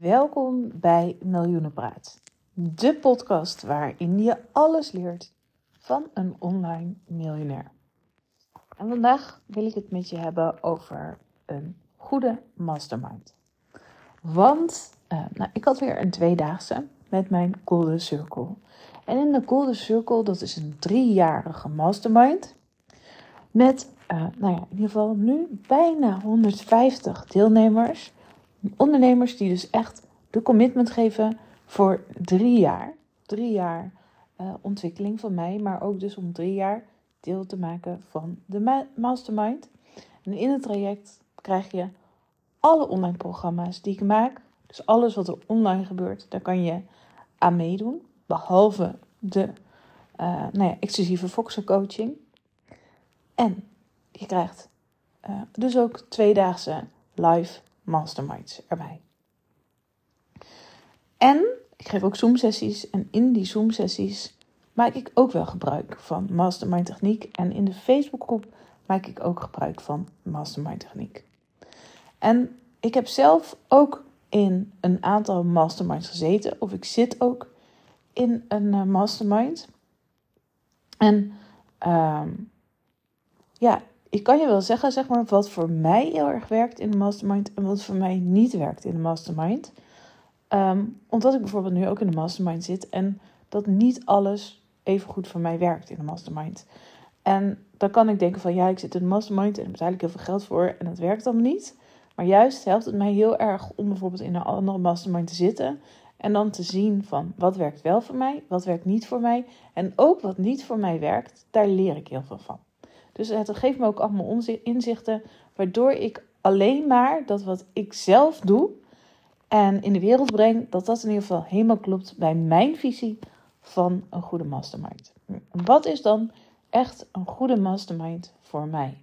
Welkom bij Miljoenenpraat, de podcast waarin je alles leert van een online miljonair. En vandaag wil ik het met je hebben over een goede mastermind. Want uh, nou, ik had weer een tweedaagse met mijn Golden Circle. En in de Golden Circle, dat is een driejarige mastermind. Met, uh, nou ja, in ieder geval nu bijna 150 deelnemers ondernemers die dus echt de commitment geven voor drie jaar. Drie jaar uh, ontwikkeling van mij, maar ook dus om drie jaar deel te maken van de mastermind. En in het traject krijg je alle online programma's die ik maak. Dus alles wat er online gebeurt, daar kan je aan meedoen. Behalve de uh, nou ja, exclusieve Foxer coaching. En je krijgt uh, dus ook tweedaagse live masterminds erbij. En ik geef ook Zoom-sessies en in die Zoom-sessies maak ik ook wel gebruik van mastermind techniek. En in de Facebookgroep maak ik ook gebruik van mastermind techniek. En ik heb zelf ook in een aantal masterminds gezeten, of ik zit ook in een uh, mastermind. En um, ja, ik kan je wel zeggen, zeg maar, wat voor mij heel erg werkt in de mastermind en wat voor mij niet werkt in de mastermind. Um, omdat ik bijvoorbeeld nu ook in de mastermind zit en dat niet alles even goed voor mij werkt in de mastermind. En dan kan ik denken van ja, ik zit in de mastermind en daar betaal ik heel veel geld voor en dat werkt allemaal niet. Maar juist helpt het mij heel erg om bijvoorbeeld in een andere mastermind te zitten en dan te zien van wat werkt wel voor mij, wat werkt niet voor mij. En ook wat niet voor mij werkt, daar leer ik heel veel van. Dus het geeft me ook allemaal inzichten, waardoor ik alleen maar dat wat ik zelf doe en in de wereld breng, dat dat in ieder geval helemaal klopt bij mijn visie van een goede mastermind. Wat is dan echt een goede mastermind voor mij?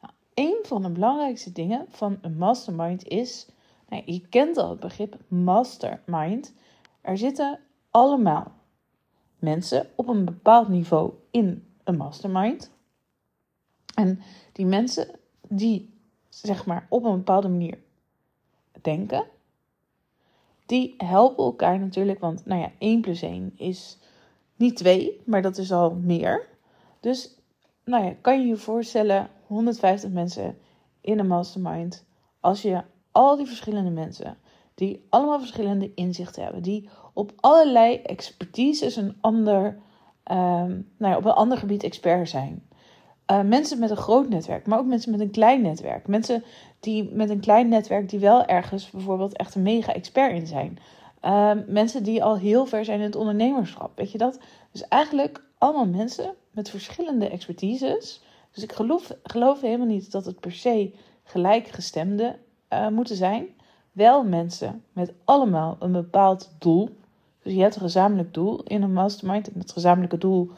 Nou, een van de belangrijkste dingen van een mastermind is, nou, je kent al het begrip mastermind. Er zitten allemaal mensen op een bepaald niveau in een mastermind. En die mensen die zeg maar op een bepaalde manier denken, die helpen elkaar natuurlijk. Want nou ja, 1 plus 1 is niet 2, maar dat is al meer. Dus nou ja, kan je je voorstellen, 150 mensen in een mastermind. Als je al die verschillende mensen, die allemaal verschillende inzichten hebben, die op allerlei expertise een ander, um, nou ja, op een ander gebied expert zijn. Uh, mensen met een groot netwerk, maar ook mensen met een klein netwerk. Mensen die met een klein netwerk die wel ergens bijvoorbeeld echt een mega expert in zijn. Uh, mensen die al heel ver zijn in het ondernemerschap. Weet je dat? Dus eigenlijk allemaal mensen met verschillende expertises. Dus ik geloof, geloof helemaal niet dat het per se gelijkgestemde uh, moeten zijn. Wel mensen met allemaal een bepaald doel. Dus je hebt een gezamenlijk doel in een mastermind. En het gezamenlijke doel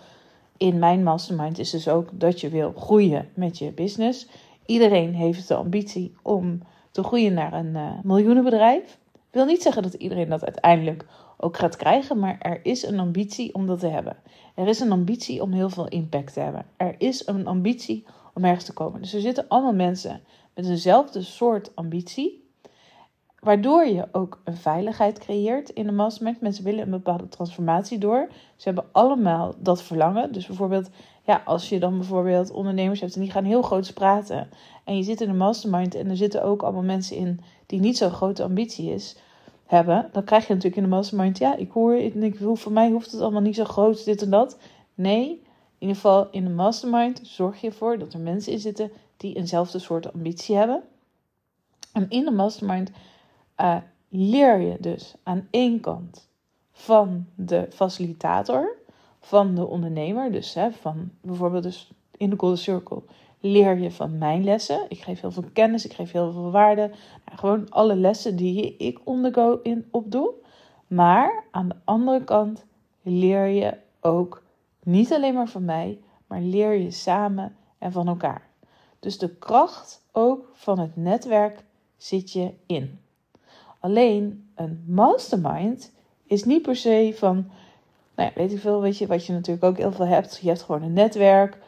in mijn mastermind is dus ook dat je wil groeien met je business. Iedereen heeft de ambitie om te groeien naar een uh, miljoenenbedrijf. Ik wil niet zeggen dat iedereen dat uiteindelijk ook gaat krijgen, maar er is een ambitie om dat te hebben. Er is een ambitie om heel veel impact te hebben. Er is een ambitie om ergens te komen. Dus er zitten allemaal mensen met eenzelfde soort ambitie. Waardoor je ook een veiligheid creëert in de mastermind. Mensen willen een bepaalde transformatie door. Ze hebben allemaal dat verlangen. Dus bijvoorbeeld, ja, als je dan bijvoorbeeld ondernemers hebt en die gaan heel groot praten. En je zit in een mastermind en er zitten ook allemaal mensen in die niet zo'n grote ambitie is, hebben. Dan krijg je natuurlijk in de mastermind, ja, ik hoor, ik denk, voor mij hoeft het allemaal niet zo groot, dit en dat. Nee, in ieder geval in de mastermind zorg je ervoor dat er mensen in zitten die eenzelfde soort ambitie hebben. En in de mastermind uh, leer je dus aan één kant van de facilitator, van de ondernemer, dus hè, van bijvoorbeeld dus in de Golden Circle leer je van mijn lessen. Ik geef heel veel kennis, ik geef heel veel waarde. Nou, gewoon alle lessen die ik ondergo in opdoe. Maar aan de andere kant leer je ook niet alleen maar van mij, maar leer je samen en van elkaar. Dus de kracht ook van het netwerk zit je in. Alleen een mastermind is niet per se van, nou ja, weet ik veel, weet je, wat je natuurlijk ook heel veel hebt. Je hebt gewoon een netwerk.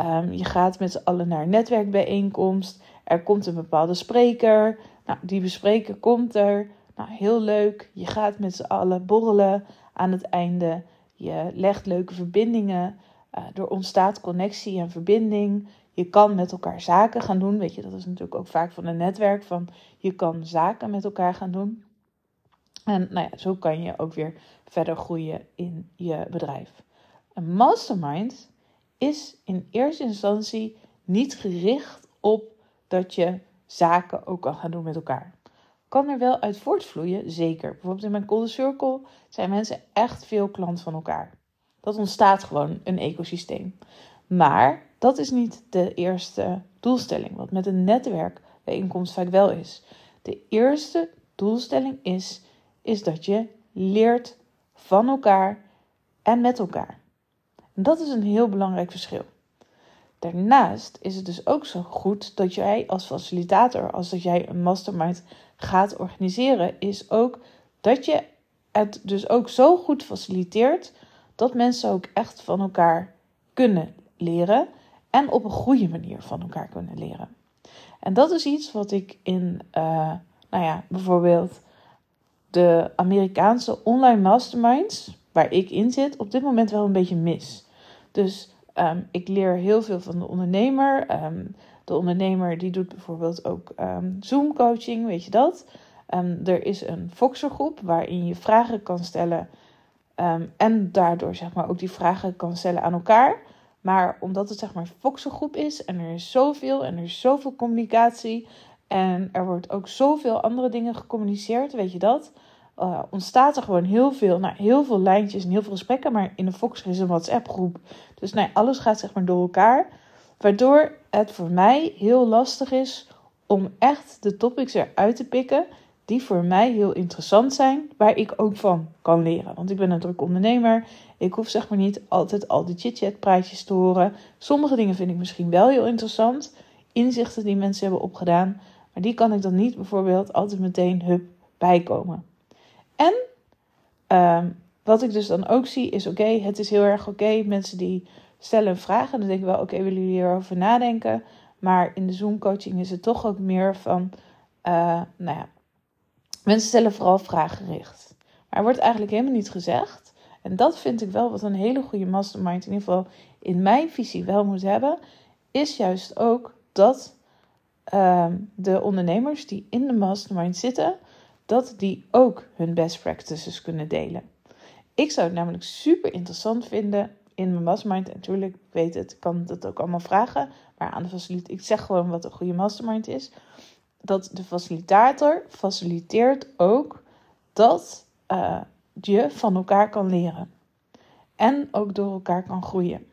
Um, je gaat met z'n allen naar een netwerkbijeenkomst. Er komt een bepaalde spreker. Nou, die bespreker komt er. Nou, heel leuk. Je gaat met z'n allen borrelen aan het einde. Je legt leuke verbindingen. Uh, er ontstaat connectie en verbinding. Je kan met elkaar zaken gaan doen. Weet je, dat is natuurlijk ook vaak van een netwerk. Van je kan zaken met elkaar gaan doen. En nou ja, zo kan je ook weer verder groeien in je bedrijf. Een mastermind is in eerste instantie niet gericht op dat je zaken ook kan gaan doen met elkaar. Kan er wel uit voortvloeien, zeker. Bijvoorbeeld in mijn Golden Circle zijn mensen echt veel klant van elkaar. Dat ontstaat gewoon een ecosysteem. Maar dat is niet de eerste doelstelling, wat met een netwerkbijeenkomst vaak wel is. De eerste doelstelling is, is dat je leert van elkaar en met elkaar. En dat is een heel belangrijk verschil. Daarnaast is het dus ook zo goed dat jij als facilitator, als dat jij een mastermind gaat organiseren, is ook dat je het dus ook zo goed faciliteert dat mensen ook echt van elkaar kunnen leren en op een goede manier van elkaar kunnen leren. En dat is iets wat ik in, uh, nou ja, bijvoorbeeld de Amerikaanse online masterminds, waar ik in zit, op dit moment wel een beetje mis. Dus Ehm, ik leer heel veel van de ondernemer. Ehm, de ondernemer die doet bijvoorbeeld ook um, Zoom coaching, weet je dat? er is een Voxer groep waarin je vragen kan stellen. en daardoor zeg maar ook die vragen kan stellen aan elkaar. Maar omdat het zeg maar groep is en er is zoveel en er is zoveel communicatie. En er wordt ook zoveel andere dingen gecommuniceerd, weet je dat? uh, ontstaat er gewoon heel veel, nou, heel veel lijntjes en heel veel gesprekken. Maar in de Fox is een WhatsApp groep. Dus nee, alles gaat zeg maar door elkaar. Waardoor het voor mij heel lastig is om echt de topics eruit te pikken die voor mij heel interessant zijn, waar ik ook van kan leren. Want ik ben een druk ondernemer. Ik hoef zeg maar niet altijd al die chit-chat praatjes te horen. Sommige dingen vind ik misschien wel heel interessant. Inzichten die mensen hebben opgedaan. Maar die kan ik dan niet bijvoorbeeld altijd meteen hup bijkomen. En ehm, wat ik dus dan ook zie is: oké, het is heel erg oké. mensen die stellen een vraag en dan denk ik wel: oké, willen jullie hierover nadenken? Maar in de Zoom-coaching is het toch ook meer van: uh, nou ja, mensen stellen vooral vraaggericht. Maar er wordt eigenlijk helemaal niet gezegd. En dat vind ik wel wat een hele goede mastermind, in ieder geval in mijn visie, wel moet hebben. Is juist ook dat ehm, de ondernemers die in de mastermind zitten dat die ook hun best practices kunnen delen. Ik zou het namelijk super interessant vinden in mijn mastermind. Natuurlijk, ik weet het, ik kan dat ook allemaal vragen. Maar aan de facilitator, ik zeg gewoon wat een goede mastermind is. Dat de facilitator faciliteert ook dat uh, je van elkaar kan leren. En ook door elkaar kan groeien.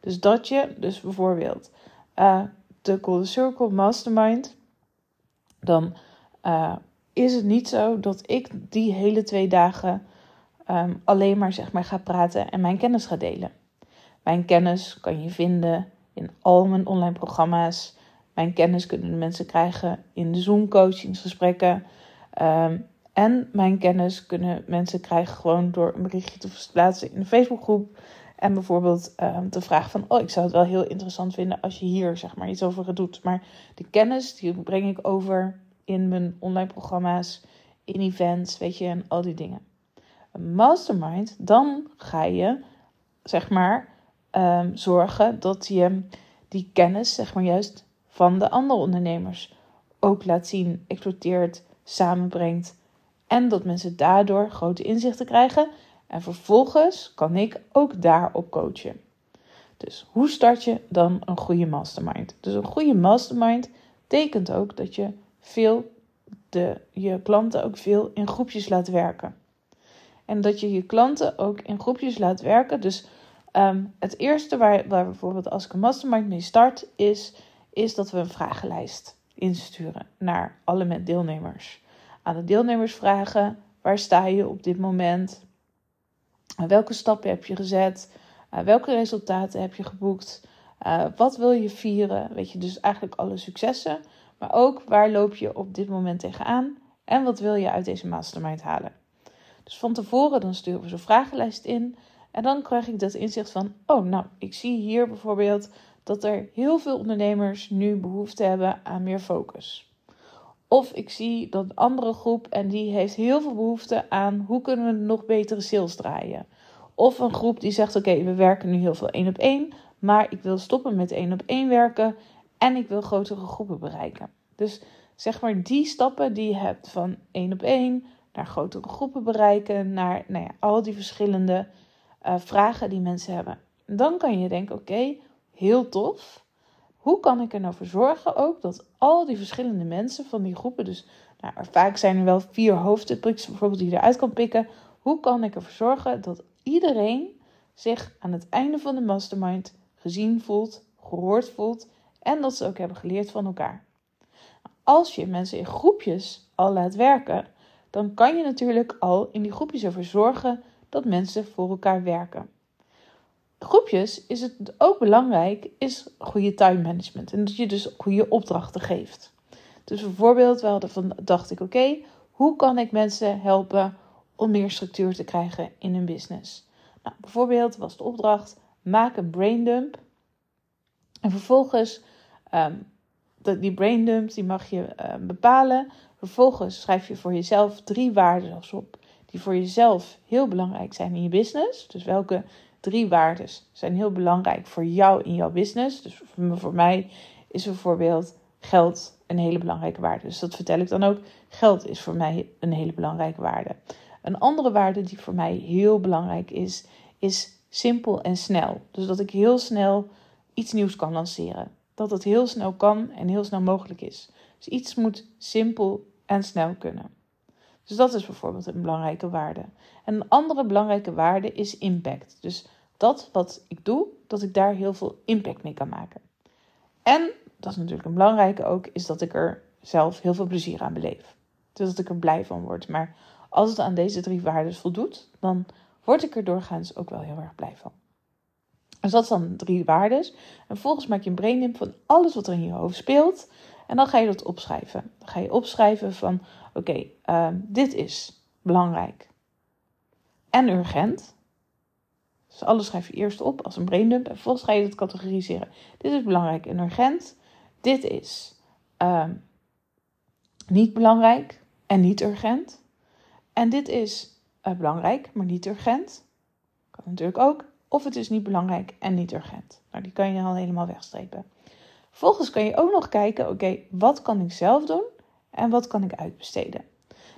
Dus dat je, dus bijvoorbeeld uh, de Golden Circle Mastermind, dan uh, is het niet zo dat ik die hele twee dagen ehm, alleen maar, zeg maar ga praten en mijn kennis ga delen. Mijn kennis kan je vinden in al mijn online programma's. Mijn kennis kunnen de mensen krijgen in de Zoom coachingsgesprekken. Um, en mijn kennis kunnen mensen krijgen gewoon door een berichtje te plaatsen in de Facebookgroep. En bijvoorbeeld um, te vragen van, oh, ik zou het wel heel interessant vinden als je hier zeg maar iets over doet. Maar de kennis die breng ik over in mijn online programma's, in events, weet je, en al die dingen. Een mastermind, dan ga je, zeg maar, um, zorgen dat je die kennis, zeg maar, juist van de andere ondernemers ook laat zien, exploiteert, samenbrengt. En dat mensen daardoor grote inzichten krijgen. En vervolgens kan ik ook daarop coachen. Dus hoe start je dan een goede mastermind? Dus een goede mastermind betekent ook dat je veel de, je klanten ook veel in groepjes laat werken. En dat je je klanten ook in groepjes laat werken. Dus ehm, het eerste waar, waar bijvoorbeeld als ik een mastermind mee start, is, is dat we een vragenlijst insturen naar alle deelnemers. Aan de deelnemers vragen: waar sta je op dit moment? Welke stappen heb je gezet? Uh, welke resultaten heb je geboekt? Uh, wat wil je vieren? Weet je, dus eigenlijk alle successen. Maar ook waar loop je op dit moment tegenaan en wat wil je uit deze mastermind halen. Dus van tevoren dan sturen we zo'n vragenlijst in en dan krijg ik dat inzicht van, oh nou, ik zie hier bijvoorbeeld dat er heel veel ondernemers nu behoefte hebben aan meer focus. Of ik zie dat een andere groep en die heeft heel veel behoefte aan hoe kunnen we nog betere sales draaien. Of een groep die zegt: Oké, we werken nu heel veel één op één, maar ik wil stoppen met één op één werken en ik wil grotere groepen bereiken. Dus zeg maar die stappen die je hebt van één op één naar grotere groepen bereiken, naar nou ja, al die verschillende uh, vragen die mensen hebben. Dan kan je denken: Oké, heel tof. Hoe kan ik er nou voor zorgen ook dat al die verschillende mensen van die groepen, dus nou, vaak zijn er wel vier hoofdtopics bijvoorbeeld die je eruit kan pikken. Hoe kan ik ervoor zorgen dat iedereen zich aan het einde van de mastermind gezien voelt, gehoord voelt en dat ze ook hebben geleerd van elkaar? Als je mensen in groepjes al laat werken, dan kan je natuurlijk al in die groepjes ervoor zorgen dat mensen voor elkaar werken groepjes is het ook belangrijk, is goede time management. En dat je dus goede opdrachten geeft. Dus bijvoorbeeld, we hadden van, dacht ik, oké, hoe kan ik mensen helpen om meer structuur te krijgen in hun business? Nou, bijvoorbeeld was de opdracht, maak een braindump. En vervolgens, um, die braindump, die mag je ehm, bepalen. Vervolgens schrijf je voor jezelf drie waarden op die voor jezelf heel belangrijk zijn in je business. Dus welke drie waarden zijn heel belangrijk voor jou in jouw business. Dus voor mij is bijvoorbeeld geld een hele belangrijke waarde. Dus dat vertel ik dan ook. Geld is voor mij een hele belangrijke waarde. Een andere waarde die voor mij heel belangrijk is, is simpel en snel. Dus dat ik heel snel iets nieuws kan lanceren. Dat het heel snel kan en heel snel mogelijk is. Dus iets moet simpel en snel kunnen. Dus dat is bijvoorbeeld een belangrijke waarde. En een andere belangrijke waarde is impact. Dus dat wat ik doe, dat ik daar heel veel impact mee kan maken. En, dat is natuurlijk een belangrijke ook, is dat ik er zelf heel veel plezier aan beleef. Dus dat ik er blij van word. Maar als het aan deze drie waarden voldoet, dan word ik er doorgaans ook wel heel erg blij van. Dus dat zijn drie waarden. En vervolgens maak je een braindump van alles wat er in je hoofd speelt. En dan ga je dat opschrijven. Dan ga je opschrijven van, oké, ehm, dit is belangrijk en urgent. Dus alles schrijf je eerst op als een braindump en vervolgens ga je het categoriseren. Dit is belangrijk en urgent. Dit is ehm, niet belangrijk en niet urgent. En dit is uh, belangrijk, maar niet urgent. Kan natuurlijk ook. Of het is niet belangrijk en niet urgent. Nou, die kan je al helemaal wegstrepen. Vervolgens kan je ook nog kijken, oké, wat kan ik zelf doen en wat kan ik uitbesteden?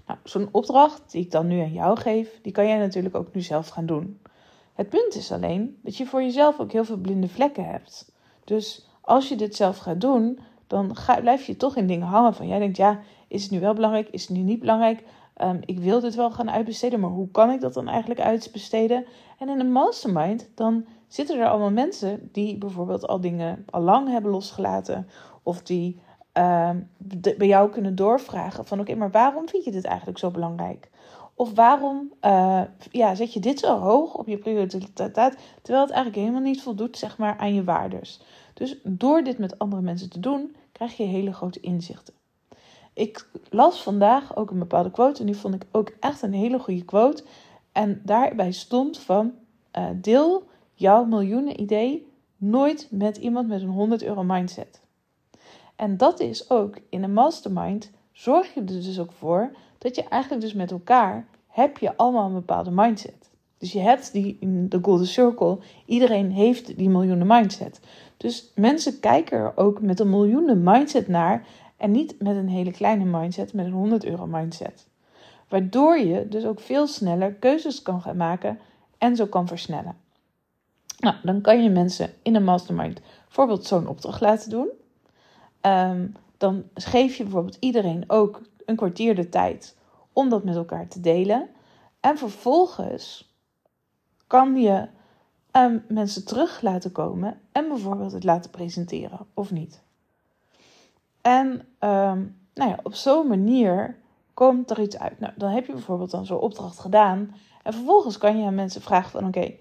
Nou, zo'n opdracht die ik dan nu aan jou geef, die kan jij natuurlijk ook nu zelf gaan doen. Het punt is alleen dat je voor jezelf ook heel veel blinde vlekken hebt. Dus als je dit zelf gaat doen, dan ga, blijf je toch in dingen hangen van jij denkt, ja, is het nu wel belangrijk, is het nu niet belangrijk? Um, ik wil dit wel gaan uitbesteden, maar hoe kan ik dat dan eigenlijk uitbesteden? En in een mastermind, dan zitten er allemaal mensen die bijvoorbeeld al dingen al lang hebben losgelaten. Of die uh, bij jou kunnen doorvragen van oké, maar waarom vind je dit eigenlijk zo belangrijk? Of waarom uh, ja, zet je dit zo hoog op je prioriteit, terwijl het eigenlijk helemaal niet voldoet zeg maar, aan je waardes. Dus door dit met andere mensen te doen, krijg je hele grote inzichten. Ik las vandaag ook een bepaalde quote en die vond ik ook echt een hele goede quote. En daarbij stond van uh, deel jouw miljoenen idee nooit met iemand met een 100 euro mindset. En dat is ook in een mastermind zorg je er dus ook voor dat je eigenlijk dus met elkaar heb je allemaal een bepaalde mindset. Dus je hebt die in de Golden Circle, iedereen heeft die miljoenen mindset. Dus mensen kijken er ook met een miljoenen mindset naar en niet met een hele kleine mindset, met een 100 euro mindset. Waardoor je dus ook veel sneller keuzes kan gaan maken en zo kan versnellen. Nou, dan kan je mensen in een mastermind bijvoorbeeld zo'n opdracht laten doen. Ehm, dan geef je bijvoorbeeld iedereen ook een kwartier de tijd om dat met elkaar te delen. En vervolgens kan je um, mensen terug laten komen en bijvoorbeeld het laten presenteren of niet. En um, nou ja, op zo'n manier komt er iets uit. Nou, dan heb je bijvoorbeeld dan zo'n opdracht gedaan. En vervolgens kan je aan mensen vragen van oké,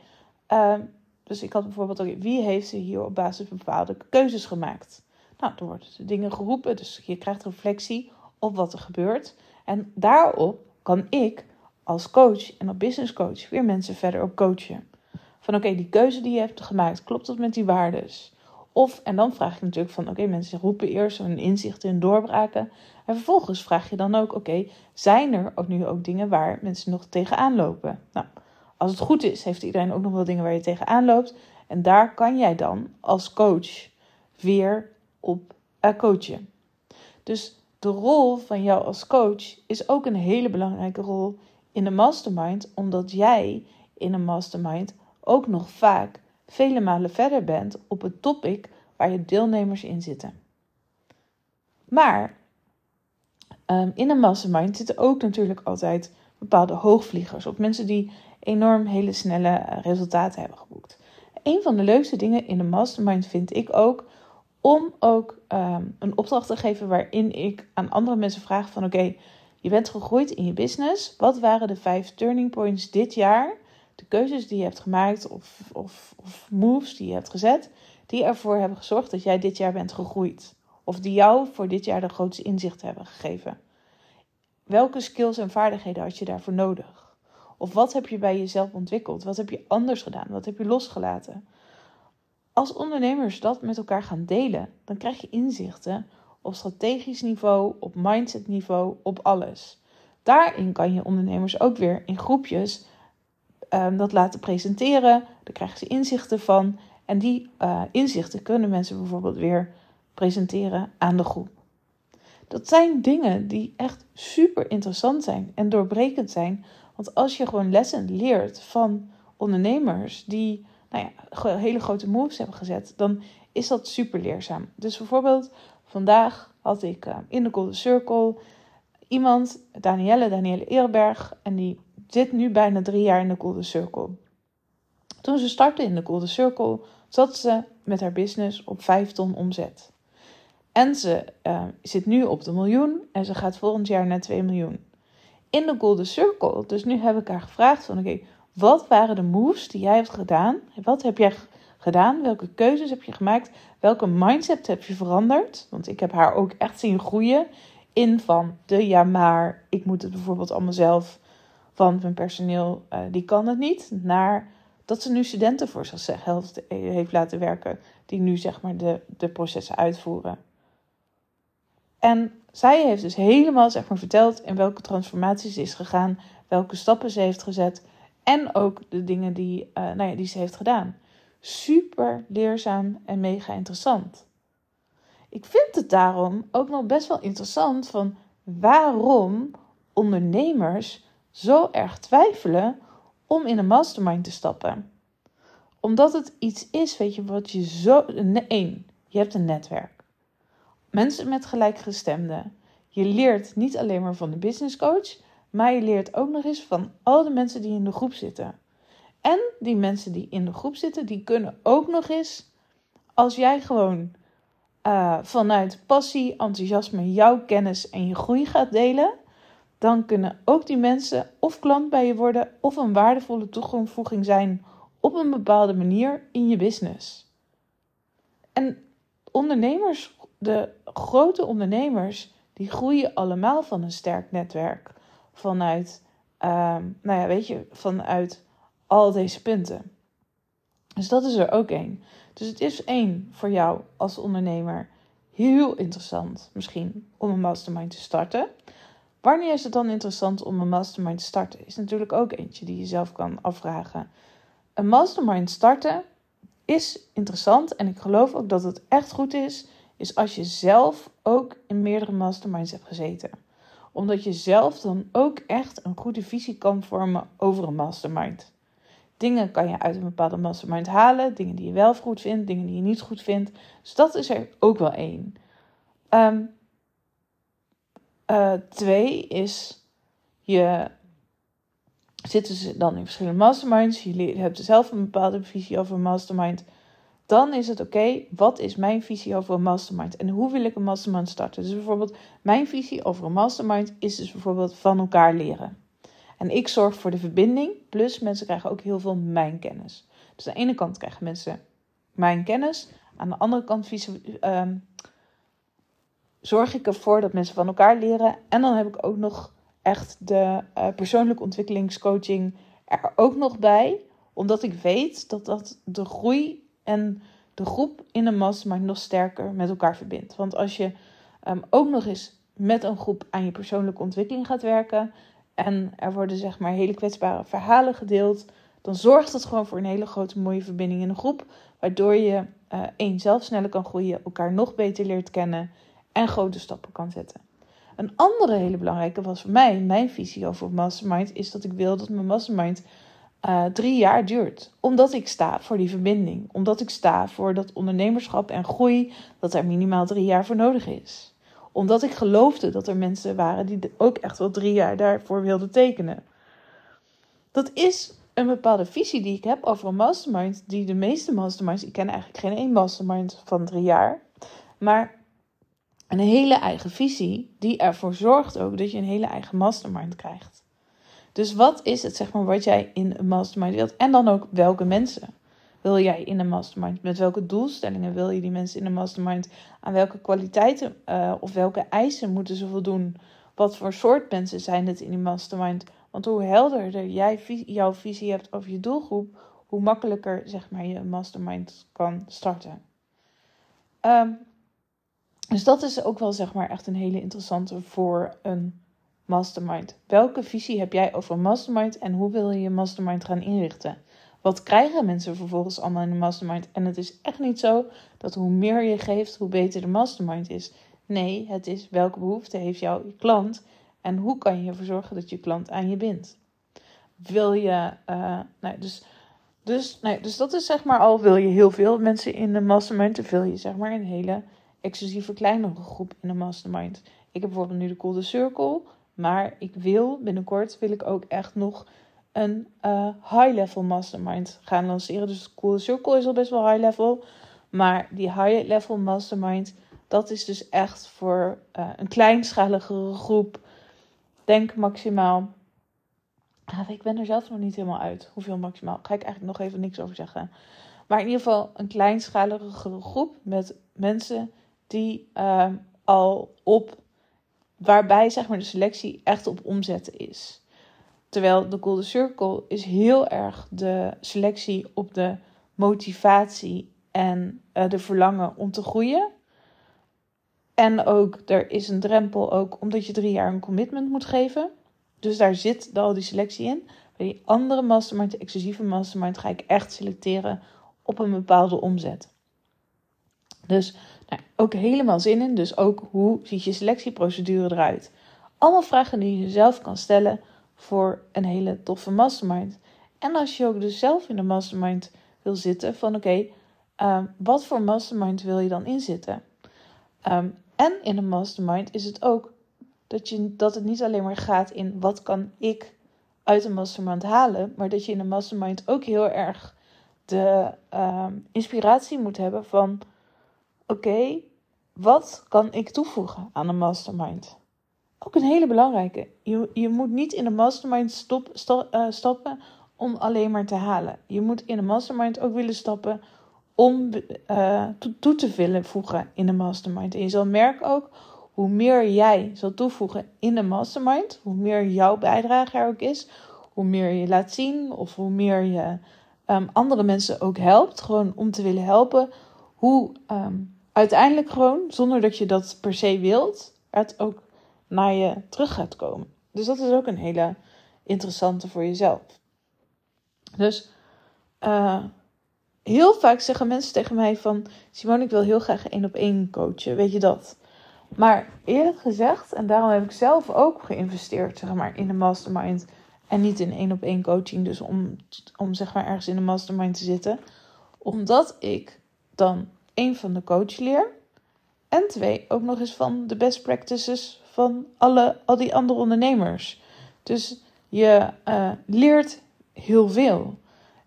dus ik had bijvoorbeeld, ook, wie heeft er hier op basis van bepaalde keuzes gemaakt? Nou, dan worden de dingen geroepen, dus je krijgt reflectie op wat er gebeurt. En daarop kan ik als coach en als business coach weer mensen verder op coachen. Van oké, die keuze die je hebt gemaakt, klopt dat met die waardes? Of, en dan vraag je natuurlijk van, oké, mensen roepen eerst hun inzichten en doorbraken. En vervolgens vraag je dan ook, oké, zijn er ook nu ook dingen waar mensen nog tegenaan lopen? Nou, als het goed is, heeft iedereen ook nog wel dingen waar je tegenaan loopt. En daar kan jij dan als coach weer op uh, coachen. Dus de rol van jou als coach is ook een hele belangrijke rol in de mastermind, omdat jij in een mastermind ook nog vaak vele malen verder bent op het topic waar je deelnemers in zitten. Maar um, in een mastermind zitten ook natuurlijk altijd bepaalde hoogvliegers of mensen die enorm hele snelle eh, resultaten hebben geboekt. Een van de leukste dingen in een mastermind vind ik ook om ook um, een opdracht te geven waarin ik aan andere mensen vraag van oké, je bent gegroeid in je business. Wat waren de vijf turning points dit jaar? De keuzes die je hebt gemaakt of, of, of moves die je hebt gezet, die ervoor hebben gezorgd dat jij dit jaar bent gegroeid. Of die jou voor dit jaar de grootste inzichten hebben gegeven. Welke skills en vaardigheden had je daarvoor nodig? Of wat heb je bij jezelf ontwikkeld? Wat heb je anders gedaan? Wat heb je losgelaten? Als ondernemers dat met elkaar gaan delen, dan krijg je inzichten op strategisch niveau, op mindset niveau, op alles. Daarin kan je ondernemers ook weer in groepjes um, dat laten presenteren. Daar krijgen ze inzichten van. En die uh, inzichten kunnen mensen bijvoorbeeld weer presenteren aan de groep. Dat zijn dingen die echt super interessant zijn en doorbrekend zijn. Want als je gewoon lessen leert van ondernemers die nou ja, hele grote moves hebben gezet, dan is dat super leerzaam. Dus bijvoorbeeld vandaag had ik uh, in de Golden Circle iemand, Danielle, Danielle Eerberg, en die zit nu bijna drie jaar in de Golden Circle. Toen ze startte in de Golden Circle, zat ze met haar business op 5 ton omzet. En ze uh, zit nu op de miljoen en ze gaat volgend jaar naar 2 miljoen. In de Golden Circle, dus nu heb ik haar gevraagd van oké, wat waren de moves die jij hebt gedaan? Wat heb jij gedaan? Welke keuzes heb je gemaakt? Welke mindset heb je veranderd? Want ik heb haar ook echt zien groeien in van de ja maar, ik moet het bijvoorbeeld allemaal zelf, van mijn personeel, uh, die kan het niet, naar dat ze nu studenten voor zichzelf heeft laten werken, die nu zeg maar de, de processen uitvoeren. En zij heeft dus helemaal zeg verteld in welke transformaties ze is gegaan, welke stappen ze heeft gezet en ook de dingen die, uh, nou ja, die ze heeft gedaan. Super leerzaam en mega interessant. Ik vind het daarom ook nog best wel interessant van waarom ondernemers zo erg twijfelen om in een mastermind te stappen. Omdat het iets is, weet je, wat je zo. Eén, je hebt een netwerk. Mensen met gelijkgestemden. Je leert niet alleen maar van de business coach, maar je leert ook nog eens van al de mensen die in de groep zitten. En die mensen die in de groep zitten, die kunnen ook nog eens, als jij gewoon uh, vanuit passie, enthousiasme jouw kennis en je groei gaat delen, dan kunnen ook die mensen of klant bij je worden of een waardevolle toevoeging zijn op een bepaalde manier in je business. En ondernemers, de grote ondernemers, die groeien allemaal van een sterk netwerk. Vanuit, uh, nou ja, weet je, vanuit al deze punten. Dus dat is er ook één. Dus het is één voor jou als ondernemer heel interessant misschien om een mastermind te starten. Wanneer is het dan interessant om een mastermind te starten? Is natuurlijk ook eentje die je zelf kan afvragen. Een mastermind starten is interessant en ik geloof ook dat het echt goed is, is als je zelf ook in meerdere masterminds hebt gezeten. Omdat je zelf dan ook echt een goede visie kan vormen over een mastermind. Dingen kan je uit een bepaalde mastermind halen, dingen die je wel goed vindt, dingen die je niet goed vindt. Dus dat is er ook wel één. Um, uh, twee is, je zitten ze dan in verschillende masterminds, je hebt zelf een bepaalde visie over een mastermind. Dan is het oké, wat is mijn visie over een mastermind en hoe wil ik een mastermind starten? Dus bijvoorbeeld, mijn visie over een mastermind is dus bijvoorbeeld van elkaar leren. En ik zorg voor de verbinding, plus mensen krijgen ook heel veel mijn kennis. Dus aan de ene kant krijgen mensen mijn kennis, aan de andere kant visie, um, zorg ik ervoor dat mensen van elkaar leren. En dan heb ik ook nog echt de uh, persoonlijke ontwikkelingscoaching er ook nog bij. Omdat ik weet dat dat de groei en de groep in een mastermind nog sterker met elkaar verbindt. Want als je um, ook nog eens met een groep aan je persoonlijke ontwikkeling gaat werken en er worden zeg maar hele kwetsbare verhalen gedeeld, dan zorgt dat gewoon voor een hele grote mooie verbinding in een groep, waardoor je uh, één zelf sneller kan groeien, elkaar nog beter leert kennen en grote stappen kan zetten. Een andere hele belangrijke was voor mij, mijn visie over mastermind, is dat ik wil dat mijn mastermind uh, drie jaar duurt. Omdat ik sta voor die verbinding. Omdat ik sta voor dat ondernemerschap en groei, dat er minimaal drie jaar voor nodig is. Omdat ik geloofde dat er mensen waren die ook echt wel drie jaar daarvoor wilden tekenen. Dat is een bepaalde visie die ik heb over een mastermind, die de meeste masterminds, ik ken eigenlijk geen één mastermind van drie jaar, maar een hele eigen visie die ervoor zorgt ook dat je een hele eigen mastermind krijgt. Dus wat is het, zeg maar, wat jij in een mastermind wilt? En dan ook welke mensen wil jij in een mastermind? Met welke doelstellingen wil je die mensen in een mastermind? Aan welke kwaliteiten uh, of welke eisen moeten ze voldoen? Wat voor soort mensen zijn het in die mastermind? Want hoe helderder jij jouw visie hebt over je doelgroep, hoe makkelijker zeg maar, je mastermind kan starten. Um, dus dat is ook wel zeg maar echt een hele interessante voor een mastermind. Welke visie heb jij over mastermind en hoe wil je je mastermind gaan inrichten? Wat krijgen mensen vervolgens allemaal in de mastermind? En het is echt niet zo dat hoe meer je geeft, hoe beter de mastermind is. Nee, het is welke behoefte heeft jouw klant en hoe kan je ervoor zorgen dat je klant aan je bindt. Wil je, uh, nou, dus, dus, nee, dus dat is zeg maar al, wil je heel veel mensen in de mastermind, of wil je zeg maar een hele exclusieve kleinere groep in de mastermind. Ik heb bijvoorbeeld nu de Cool Circle. Maar ik wil binnenkort wil ik ook echt nog een uh, high-level mastermind gaan lanceren. Dus Cool Circle is al best wel high-level. Maar die high-level mastermind, dat is dus echt voor uh, een kleinschaligere groep. Denk maximaal. Ah, ik ben er zelf nog niet helemaal uit. Hoeveel maximaal? Ga ik eigenlijk nog even niks over zeggen. Maar in ieder geval een kleinschaligere groep met mensen die uh, al op waarbij zeg maar, de selectie echt op omzetten is. Terwijl de Golden Circle is heel erg de selectie op de motivatie en uh, de verlangen om te groeien. En ook, er is een drempel ook omdat je drie jaar een commitment moet geven. Dus daar zit al die selectie in. Bij die andere mastermind, de exclusieve mastermind, ga ik echt selecteren op een bepaalde omzet. Dus nou, ook helemaal zin in. Dus ook hoe ziet je selectieprocedure eruit? Allemaal vragen die je zelf kan stellen voor een hele toffe mastermind. En als je ook dus zelf in de mastermind wil zitten, van oké, ehm, wat voor mastermind wil je dan inzitten? Um, en in een mastermind is het ook dat, je, dat het niet alleen maar gaat in wat kan ik uit een mastermind halen, maar dat je in een mastermind ook heel erg de um, inspiratie moet hebben van oké, wat kan ik toevoegen aan een mastermind? Ook een hele belangrijke. Je, je moet niet in een mastermind stop, uh, stappen om alleen maar te halen. Je moet in een mastermind ook willen stappen om uh, toe, te willen voegen in een mastermind. En je zal merken ook, hoe meer jij zal toevoegen in de mastermind, hoe meer jouw bijdrage er ook is, hoe meer je laat zien of hoe meer je um, andere mensen ook helpt, gewoon om te willen helpen, hoe um, uiteindelijk gewoon, zonder dat je dat per se wilt, het ook naar je terug gaat komen. Dus dat is ook een hele interessante voor jezelf. Dus uh, heel vaak zeggen mensen tegen mij van... Simone, ik wil heel graag één op één coachen, weet je dat? Maar eerlijk gezegd, en daarom heb ik zelf ook geïnvesteerd zeg maar, in de mastermind... en niet in één op één coaching, dus om, om zeg maar ergens in de mastermind te zitten... omdat ik dan één van de coach leer. En twee, ook nog eens van de best practices van alle, al die andere ondernemers. Dus je uh, leert heel veel.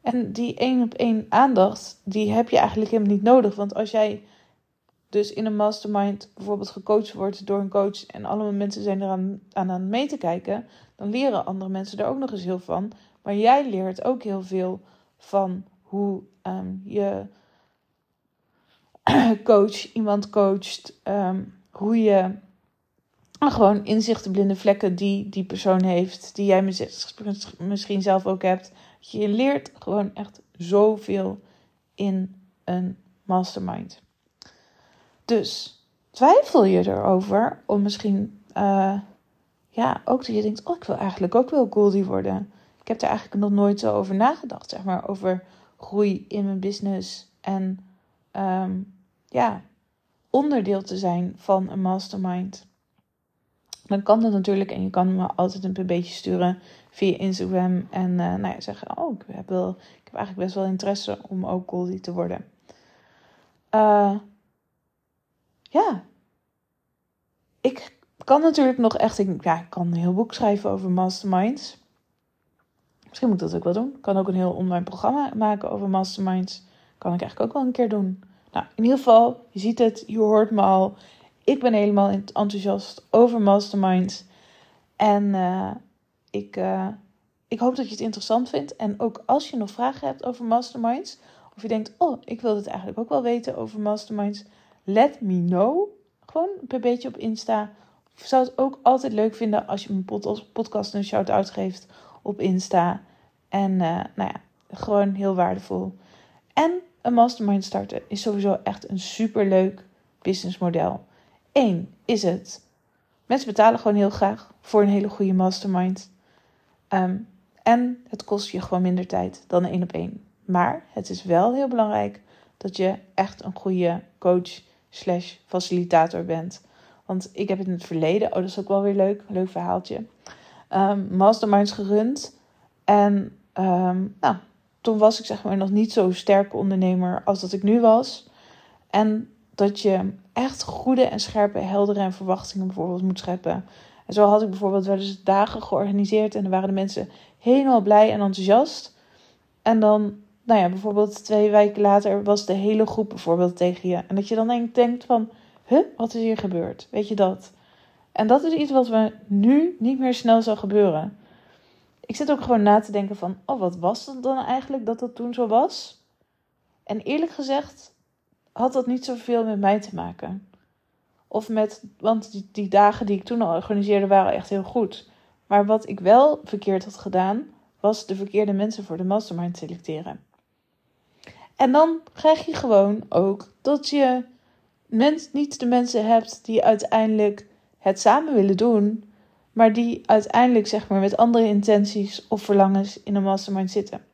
En die één op één aandacht, die heb je eigenlijk helemaal niet nodig. Want als jij dus in een mastermind bijvoorbeeld gecoacht wordt door een coach en allemaal mensen zijn eraan aan, aan mee te kijken, dan leren andere mensen er ook nog eens heel van. Maar jij leert ook heel veel van hoe um, je coach, iemand coacht, um, hoe je gewoon inzichten, blinde vlekken die die persoon heeft, die jij misschien zelf ook hebt. Je leert gewoon echt zoveel in een mastermind. Dus twijfel je erover om misschien, uh, ja, ook dat je denkt, oh, ik wil eigenlijk ook wel Goldie worden. Ik heb er eigenlijk nog nooit zo over nagedacht, zeg maar, over groei in mijn business en um, ja, onderdeel te zijn van een mastermind. Dan kan dat natuurlijk en je kan me altijd een beetje sturen via Instagram en uh, nou ja, zeggen, oh, ik heb, wel, ik heb eigenlijk best wel interesse om ook Goldie te worden. Uh, ja, ik kan natuurlijk nog echt, ik, ja, ik kan een heel boek schrijven over masterminds. Misschien moet ik dat ook wel doen. Ik kan ook een heel online programma maken over masterminds. Kan ik eigenlijk ook wel een keer doen. Nou, in ieder geval, je ziet het, je hoort me al. Ik ben helemaal enthousiast over masterminds. En uh, ik, uh, ik hoop dat je het interessant vindt. En ook als je nog vragen hebt over masterminds, of je denkt, oh, ik wil het eigenlijk ook wel weten over masterminds, let me know. Gewoon een beetje op Insta. Ik zou het ook altijd leuk vinden als je mijn podcast een shout-out geeft op Insta. En uh, nou ja, gewoon heel waardevol. En een mastermind starten is sowieso echt een superleuk businessmodel. Eén is het. Mensen betalen gewoon heel graag voor een hele goede mastermind. Um, en het kost je gewoon minder tijd dan een één op één. Maar het is wel heel belangrijk dat je echt een goede coach slash facilitator bent. Want ik heb in het verleden, oh dat is ook wel weer leuk, leuk verhaaltje. Um, masterminds gerund. En um, nou, toen was ik zeg maar nog niet zo sterk ondernemer als dat ik nu was. En dat je echt goede en scherpe, heldere en verwachtingen bijvoorbeeld moet scheppen. En zo had ik bijvoorbeeld wel eens dagen georganiseerd en dan waren de mensen helemaal blij en enthousiast. En dan, nou ja, bijvoorbeeld twee weken later was de hele groep bijvoorbeeld tegen je. En dat je dan denkt van, huh, wat is hier gebeurd? Weet je dat? En dat is iets wat me nu niet meer snel zou gebeuren ik zit ook gewoon na te denken van, oh, wat was het dan eigenlijk dat dat toen zo was? En eerlijk gezegd had dat niet zoveel met mij te maken. Of met, want die, die dagen die ik toen al organiseerde waren echt heel goed. Maar wat ik wel verkeerd had gedaan, was de verkeerde mensen voor de mastermind selecteren. En dan krijg je gewoon ook dat je mens, niet de mensen hebt die uiteindelijk het samen willen doen, maar die uiteindelijk zeg maar met andere intenties of verlangens in een mastermind zitten.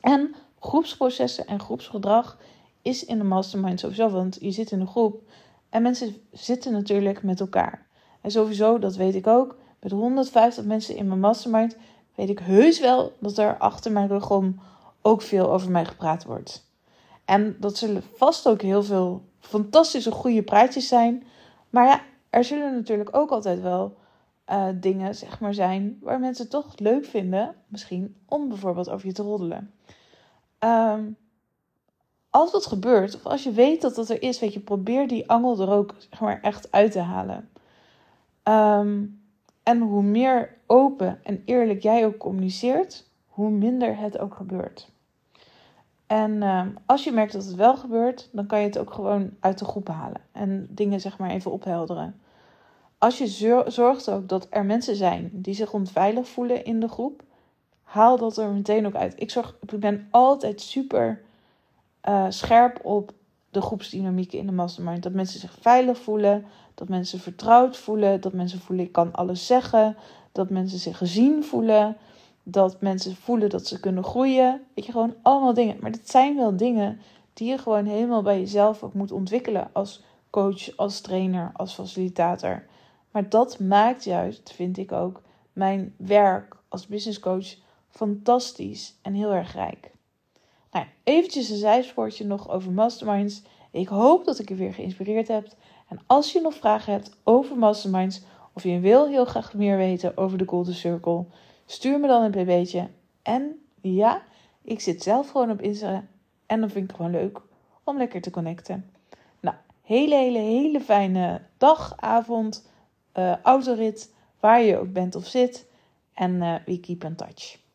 En groepsprocessen en groepsgedrag is in een mastermind sowieso, want je zit in een groep en mensen zitten natuurlijk met elkaar. En sowieso, dat weet ik ook, met 150 mensen in mijn mastermind weet ik heus wel dat er achter mijn rug om ook veel over mij gepraat wordt. En dat zullen vast ook heel veel fantastische goede praatjes zijn. Maar ja, er zullen natuurlijk ook altijd wel uh, dingen zeg maar, zijn waar mensen toch leuk vinden, misschien om bijvoorbeeld over je te roddelen. Um, als dat gebeurt, of als je weet dat dat er is, weet je, probeer die angel er ook zeg maar, echt uit te halen. Um, en hoe meer open en eerlijk jij ook communiceert, hoe minder het ook gebeurt. En um, als je merkt dat het wel gebeurt, dan kan je het ook gewoon uit de groep halen en dingen zeg maar even ophelderen als je zorgt ook dat er mensen zijn die zich onveilig voelen in de groep, haal dat er meteen ook uit. Ik, zorg, ik ben altijd super uh, scherp op de groepsdynamieken in de mastermind. Dat mensen zich veilig voelen, dat mensen vertrouwd voelen, dat mensen voelen ik kan alles zeggen, dat mensen zich gezien voelen, dat mensen voelen dat ze kunnen groeien. Weet je, gewoon allemaal dingen. Maar dat zijn wel dingen die je gewoon helemaal bij jezelf ook moet ontwikkelen als coach, als trainer, als facilitator. Maar dat maakt juist, vind ik ook, mijn werk als business coach fantastisch en heel erg rijk. Nou, eventjes een zijspoortje nog over masterminds. Ik hoop dat ik je weer geïnspireerd heb. En als je nog vragen hebt over masterminds of je wil heel graag meer weten over de Golden Circle, stuur me dan een pb'tje. En ja, ik zit zelf gewoon op Instagram en dan vind ik het gewoon leuk om lekker te connecten. Nou, hele, hele, hele fijne dag, avond autorit, waar je ook bent of zit. En uh, we keep in touch.